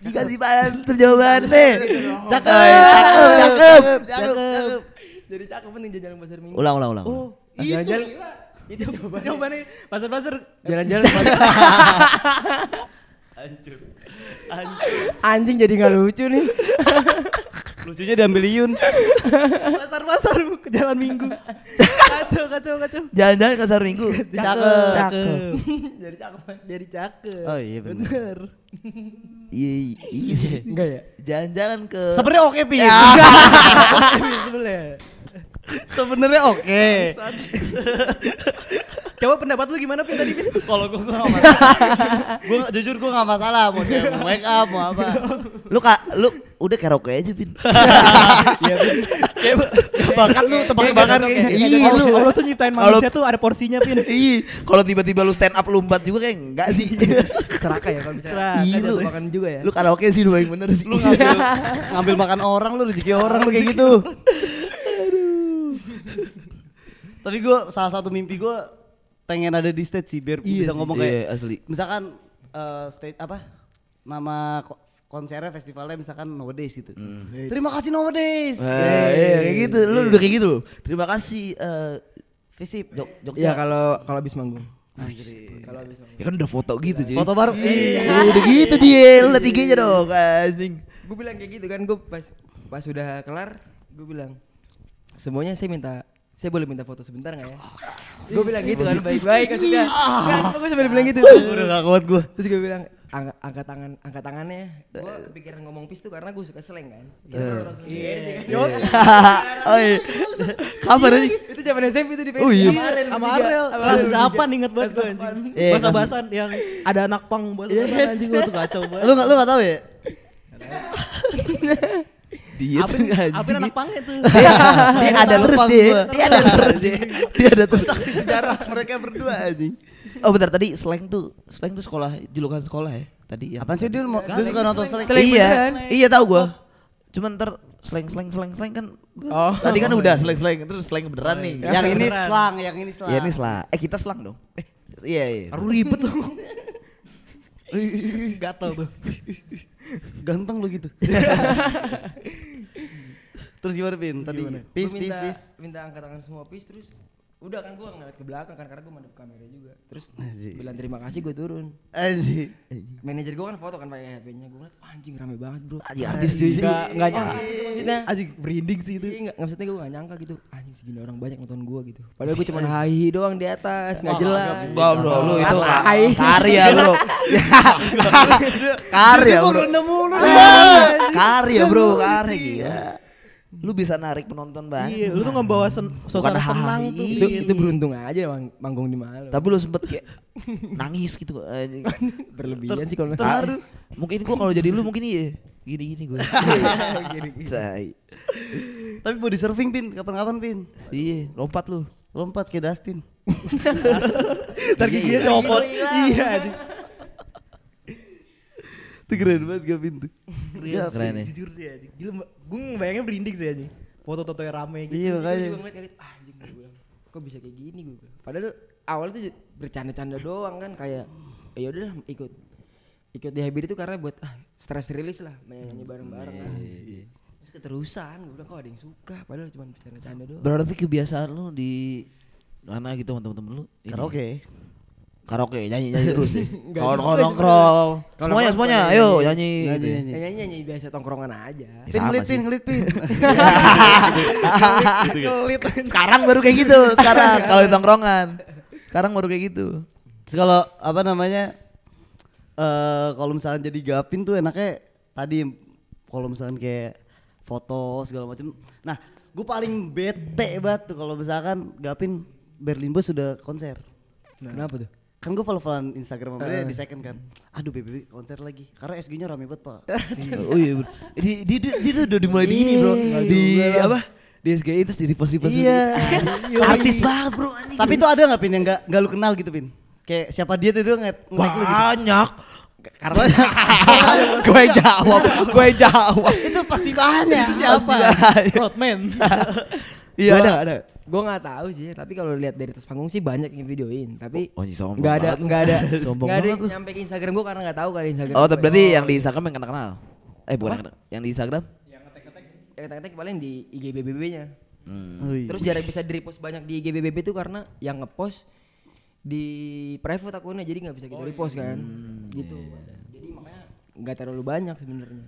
Dikasih pan terjawaban deh. Cakep, cakep, cakep, cakep. Jadi cakep penting jalan-jalan ke pasar minggu. Ulang, ulang, ulang. Oh, Ah, itu. Itu jawabannya. Jawabannya pasar-pasar. Jalan-jalan pasar. [LAUGHS] Anjing jadi nggak lucu nih. [LAUGHS] Lucunya diambil Iyun. Pasar-pasar ke jalan minggu. Kacau, kacau, kacau. Jalan-jalan ke pasar minggu. Cakep. Cakep. jadi cakep. Jadi cakep. Oh iya bener. Bener. Iya, iya. Enggak ya? Jalan-jalan ke Sebenarnya oke pi. [LAUGHS] Sebenernya. Sebenarnya oke. [LAUGHS] Coba pendapat lu gimana Pin tadi Pin? Kalau gue gua gak masalah. gua jujur gue gak masalah mau cewek mau make up mau apa. Lu kak, lu udah karaoke aja Pin. [LAUGHS] Iya. Kayak bakat lu tebak tebakan kayak. Iya, lu. Allah tuh nyiptain Kalau- manusia tuh ada porsinya Pin. [LAUGHS] Iya, kalau tiba-tiba lu stand up lompat juga kayak enggak sih. Celaka ya kalau bisa. Iya, lu. tebakan juga ya. Lu karaoke sih lu yang bener sih. Lu ngambil ngambil makan orang lu rezeki orang lu kayak gitu. Tapi gue salah satu mimpi gue pengen ada di stage sih biar Iya bisa sih. ngomong Iya, kayak asli. misalkan eh, stage apa nama ko- konsernya festivalnya misalkan Nowadays gitu. Terima kasih Nowadays. Eh, iya, kayak gitu. Lu udah kayak gitu. Terima kasih eh Visip. Jog Iya Jogja. kalau kalau habis manggung. Kalau habis Ya kan udah foto gitu, cuy. Foto baru. Iya, udah gitu dia. Lu liat IG-nya dong, anjing. Gue bilang kayak gitu kan gue pas pas sudah kelar gue bilang semuanya saya minta saya boleh minta foto sebentar nggak ya? Gue bilang gitu kan baik-baik maksudnya. Kan gue sambil bilang gitu. Udah gak kuat gue. Terus gue bilang angkat, angkat tangan angkat tangannya. Gue kepikiran ngomong pis tuh karena gue suka seleng kan. Iya. [LAUGHS] Oh iya. Kabar aja. Itu zaman SMP itu di Oh iya. Sama Ariel. Kelas 8 inget banget gue anjing. Iya, Bahasa-bahasan yang ada anak pang anjing gue tuh kacau banget. Lu gak lu gak tahu ya? [LAUGHS] Dia tuh Apin, anjing. Apin anak pangnya tuh. [LAUGHS] Dia, dia ada terus dia. Dia ada terus dia. Dia ada terus. Sejarah mereka berdua anjing. Oh bentar tadi slang tuh slang tuh sekolah julukan sekolah ya tadi Apaan sih dia mau dia suka nonton selek. iya iya tahu gua cuman ntar slang slang slang slang kan Oh. tadi kan udah slang slang terus slang beneran nih Yang ini selang, yang ini selang. ya ini selang eh kita selang dong eh iya iya Aduh ribet tuh. [LAUGHS] Gatel tuh. Ganteng lu gitu. [LAUGHS] Terus gimana Pin? Tadi peace Gua peace minta, peace. minta angkat tangan semua peace terus udah kan gue ngeliat ke belakang kan karena gue madep kamera juga. Terus Anjing. bilang terima kasih gue turun. Anjing. manajer gue kan foto kan pakai HP-nya gue ngeliat "Wah, anjing rame banget bro. Anjing, artis cuy. nggak nggak nyangka gitu maksudnya. Anjing merinding sih itu. Iya, nggak maksudnya gue gak nyangka gitu anjing segini orang banyak nonton gue gitu. Padahal gue cuma hai doang di atas nggak jelas. Enggak bro, lu itu Hai. [LAUGHS] karya bro. Karya bro. Karya bro, karya gila Lu bisa narik penonton banget Iya, lu tuh ngebawa sen suasana Bukan senang hai. tuh. itu, itu beruntung aja mang manggung di Malang Tapi lu sempet kayak [LAUGHS] nangis gitu [LAUGHS] berlebihan sih kalau Terharu. Mungkin gua kalau jadi lu mungkin iya. Gini-gini gue. Tai. [LAUGHS] Tapi body surfing Pin, kapan-kapan Pin? Iya, lompat lu. Lompat kayak Dustin. Ntar giginya copot. Iya. Itu keren banget Gavin tuh. Iya, Keren ya. Jujur sih anjing. Gila, gue ngebayangin berinding sih anjing. Foto-foto yang rame gitu. Iya gue makanya. juga ngeliat ngeliat ah, anjing gue bilang kok bisa kayak gini gue bilang. padahal awalnya tuh bercanda-canda doang kan kayak ya udah ikut ikut di hybrid itu karena buat ah stress release lah main nyanyi bareng-bareng kan terus keterusan gue bilang kok ada yang suka padahal cuma bercanda-canda doang Berarti kebiasaan lu di mana gitu sama temen-temen lu? Ini. Karaoke. Karaoke nyanyi nyanyi terus sih. [LAUGHS] Kalau nongkrong, nongkrong semuanya, semuanya ayo nyanyi. nyanyi. Nyanyi, gitu. nyanyi. Ya, nyanyi nyanyi biasa tongkrongan aja Ya, Pin ngelit sih. Pin, ngelit Pin. [LAUGHS] Sekarang baru kayak gitu, sekarang kalau di tongkrongan. Sekarang baru kayak gitu. Terus kalau apa namanya? Eh kalau misalkan jadi Gavin tuh enaknya tadi kalau misalkan kayak foto segala macam. Nah, gue paling bete banget tuh kalau misalkan Gavin Berlin Bos sudah konser. kenapa tuh Kan gue follow-followan Instagram sama dia di second kan. Aduh BBB konser lagi. Karena SG-nya rame banget, Pak. oh iya, bener. di di di, di tuh udah dimulai di ini bro, di apa? Di SGI terus di repost repost. Iya. Artis banget bro anjing. Tapi itu ada nggak Pin yang nggak nggak lu kenal gitu Pin? Kayak siapa dia tuh gitu. banyak. Karena [LAUGHS] gue jawab, gue jawab. itu pasti banyak. Siapa? Rodman. Iya ada ada. Gue nggak tahu sih tapi kalau lihat dari atas panggung sih banyak yang videoin tapi Oh, anjing sombong nggak ada nggak ada [LAUGHS] Sombong nggak ada banget yang nyampe ke Instagram gue karena nggak tahu kali Instagram Oh, tapi berarti yang di Instagram yang kenal kenal. Eh bukan yang kenal. yang di Instagram? yang ketek-ketek paling di IG BBB-nya Hmm. Wih. Terus jarang bisa di repost banyak di IG BBB itu karena yang ngepost di private akunnya jadi nggak bisa kita repost kan. gitu. Jadi makanya nggak terlalu banyak sebenarnya.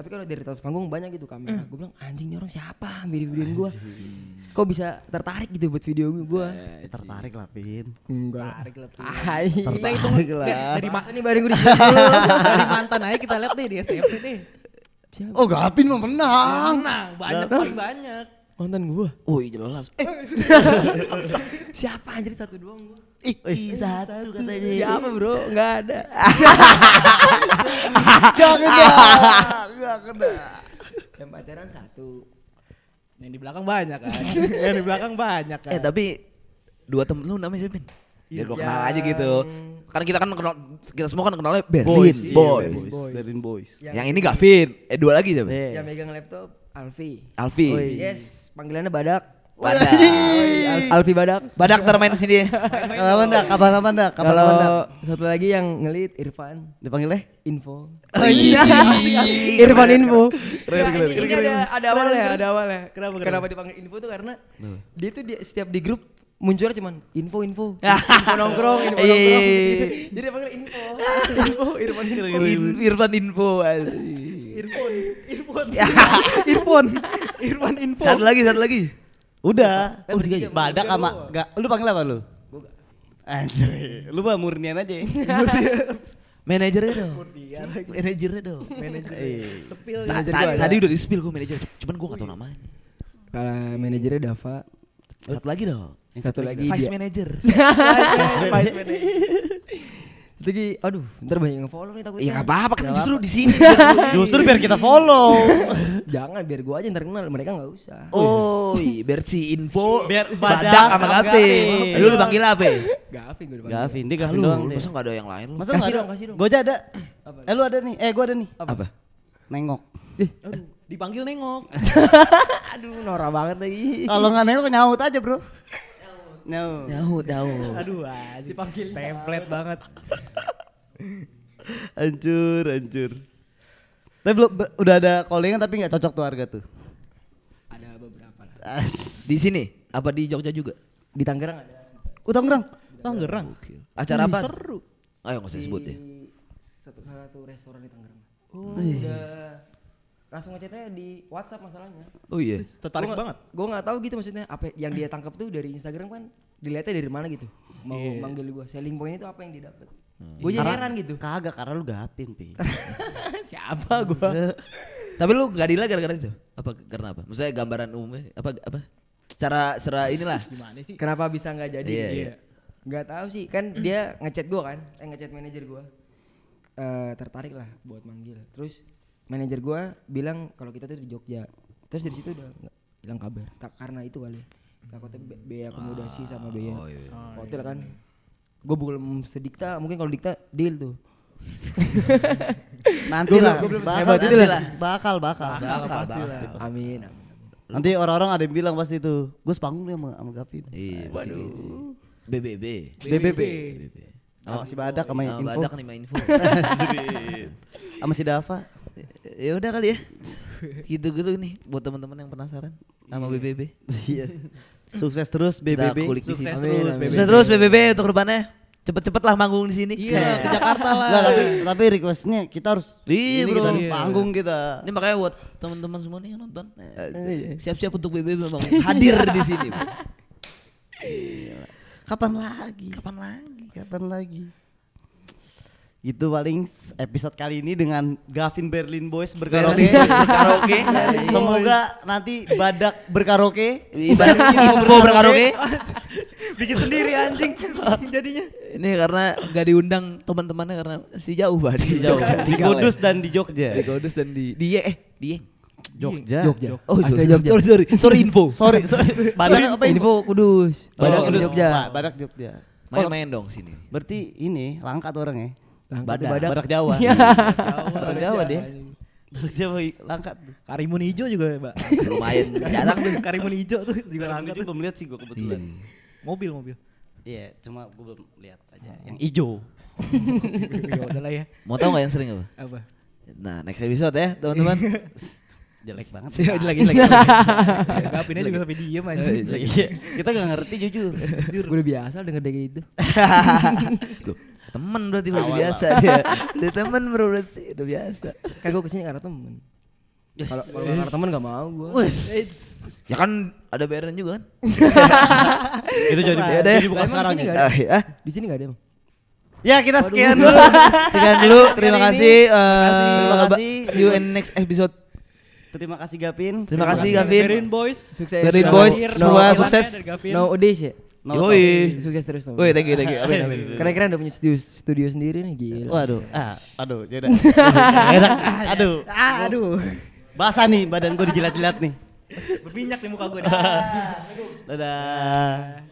Tapi kalau dari atas panggung banyak gitu kamera. Gue bilang anjing ini orang siapa video-videoin gua. Kok bisa tertarik gitu buat video gua? Eh, tertarik lah Pin. Enggak. Tarik lah. Hai. Tertarik lah. Dari ma Masa nih bareng gue di dari mantan aja kita lihat nih di SMP nih. Siapa? Oh Gavin mah menang. Menang, banyak paling banyak. Mantan gua. Woi jelas. Eh, [LAUGHS] Siapa anjir satu doang gua? ih, satu katanya. Siapa bro? Enggak ada. [LAUGHS] Gak kena. Gak kena. Yang pacaran satu. Yang di belakang banyak kan. [LAUGHS] yang di belakang banyak kan. Eh tapi dua temen lu namanya siapa? Bin? Biar gua kenal aja gitu. Karena kita kan kenal kita semua kan kenalnya Berlin Boys. Boys. Iya, boys. Berlin Boys. Yang ini Gavin. Eh dua lagi siapa? Iya. Yang megang laptop Alfi. Alfi. Yes, panggilannya Badak. Badak. Al- Alfi Badak. Badak ntar main sini. [LAUGHS] Kapan dah? Kapan kapan dah? Kapan Kalau kapan dah? satu lagi yang ngelit Irfan Dipanggilnya? Info. Oh [LAUGHS] iya. Irfan Info. Keren, Nah, keren, ini- keren, keren. ada ada awalnya, ada awalnya. Kenapa, kenapa? Kenapa dipanggil Info tuh karena dia tuh dia setiap di grup munculnya cuman info info [LAUGHS] info nongkrong info Iya, nongkrong iya, iya. [LAUGHS] jadi panggil info info Irfan info In- Irfan info. Irfan, Irfan, [LAUGHS] Irfan, Irfan info. Satu lagi, satu lagi. Udah. Oh, tiga aja. Badak sama gak lu panggil apa lu? Anjir, lu mah murnian aja ya. Manajernya dong. Manajernya dong. Manajer. Sepil. Gua ada. Tadi udah di spill gue manajer, cuman gue gak tau namanya. kalau manajernya Dava Satu lagi dong. Satu lagi Vice dia [LAUGHS] manager. Vice manager lagi aduh ntar banyak yang follow nih takutnya Ya gak apa-apa kan justru di sini. [LAUGHS] [LAUGHS] Justru biar kita follow. jangan biar gua aja yang terkenal mereka nggak usah Oh, iya, biar si info Biar badak, sama Gavin. Gavin. Lu lu panggil apa? Gavin gue dipanggil Gavin, dia Gavin doang. masa gak ada yang lain lu? Masa nggak ada? kasih dong. Gua aja ada. Apa? Eh lu ada nih. Eh gua ada nih. Apa? Nengok. Aduh, dipanggil nengok. aduh norak banget lagi Kalau nggak nengok nyaut aja, Bro. Nyaut. Jauh, jauh. Aduh, anjir. dipanggil template banget. [LAUGHS] Hancur, hancur. Tapi belum be- udah ada callingan tapi nggak cocok tuh harga tuh. ada beberapa lah Di sini? Apa di Jogja juga? di Tangerang ada Utang gerang. Tangerang. Acara apa? Seru. Ayo gak usah sebut ya. satu salah satu restoran di Tangerang oh, udah langsung ngechatnya di WhatsApp masalahnya Oh iya. Tertarik banget. gue nggak tahu gitu maksudnya apa yang dia tangkap tuh dari Instagram kan dilihatnya dari mana gitu mau Iya. manggil gue selling point itu apa yang dia dapat gue jadi Karena- heran gitu Kagak karena lu gapin, Pi. [LAUGHS] siapa gue [LAUGHS] Tapi lu gak dila gara-gara itu? Apa karena apa? Maksudnya gambaran umumnya apa apa? Secara secara inilah. [LAUGHS] Gimana sih? kenapa bisa nggak jadi Iya, iya. nggak tahu sih kan dia ngechat gue kan eh ngechat manajer gue Eh tertarik lah buat manggil terus manajer gue bilang kalau kita tuh di Jogja terus dari situ udah hilang kabar tak karena itu kali takutnya be- biaya akomodasi sama biaya Oh iya. hotel kan gue belum sedikta mungkin kalau dikta deal tuh [LAUGHS] Nanti lah. bakal, itu nanti lah. bakal, bakal. Bakal, pasti pasti, pasti. amin, amin. Nanti orang-orang ada yang bilang pasti tuh, gue sepanggung nih sama, sama Gavin. Iya. Waduh. BBB. BBB. BBB. Sama si Badak sama Oh, info. Badak nih main info. [LAUGHS] Sama si Dava. Ya udah kali ya. [LAUGHS] Gitu gitu nih buat teman-teman yang penasaran sama BBB. Iya. Sukses terus BBB. kulik di sini. Sukses terus. BBB. Sukses terus BBB untuk ke depannya. Cepet-cepet lah manggung di sini. Iya, ke Jakarta [LAUGHS] lah. Nggak, tapi tapi requestnya kita harus Iya, ini bro. kita Iya. panggung kita. Ini makanya buat teman-teman semua nih yang nonton. eh, Siap-siap untuk BBB memang [LAUGHS] hadir di sini. Bro. Kapan lagi? Kapan lagi? Kapan lagi? Gitu paling episode kali ini dengan Gavin Berlin Boys berkaraoke. Berlin Boys berkaraoke. [LAUGHS] Semoga nanti badak berkaraoke. Ibarat info berkaraoke. Bikin sendiri anjing [LAUGHS] jadinya. Ini karena gak diundang teman-temannya karena si jauh banget di Jogja. Di Kudus dan di Jogja. Di Kudus dan di di eh di Jogja. Jogja Oh, Jogja. Jogja Sorry, sorry. Sorry info. Sorry, [LAUGHS] sorry. Badak apa info kudus Badak Badak Kudus. Jogja Ba- Badak Jogja. Main-main dong sini. Berarti ini langka tuh orangnya. Langkat Badak. tuh Badak Jawa. Iya. Badak Jawa dia. Badak Jawa i- langka tuh. Karimun hijau juga, Mbak. Lumayan [LAUGHS] jarang tuh. Karimun hijau tuh juga Sekarang langka itu belum lihat sih gua kebetulan. Mobil, mobil. Iya, cuma gua belum lihat aja. Yang hijau. [LAUGHS] ya udah lah ya. Mau tahu nggak yang sering apa? Apa? Nah, next episode ya, teman-teman. [LAUGHS] Jelek banget. lagi lagi lagi. Gapinnya juga sampai diem anjing. Iya, kita gak ngerti jujur. gue udah biasa denger kayak Tuh, temen berarti udah biasa dia. Udah temen bro berarti udah biasa. kan gue ke sini karena temen kalau kalau nggak karena temen gak mau gue Ya kan ada bayaran juga kan? [LAUGHS] itu jadi Ya jadi bukan sekarang Emang ya. di sini nggak Ah, ya. di sini gak ada emang Ya, kita sekian [LAUGHS] dulu. Sekian dulu. Terima kasih. eh, Terima kasih. See you in next episode. Terima kasih Gapin. Terima kasih Gavin. Berin Boys. Sukses. Berin No- Boys, semua no- sukses. Gavin. No audition ya? No Yoi. Sukses terus no Woi, thank you, thank you. Amin, amin. Karena keren udah punya studio, studio sendiri nih gila. Waduh, ah, aduh, ya udah. Enak. [LAUGHS] Aduh. Ah, aduh. Basah nih badan gue dijilat-jilat nih. Berminyak di muka gue. [LAUGHS] Dadah.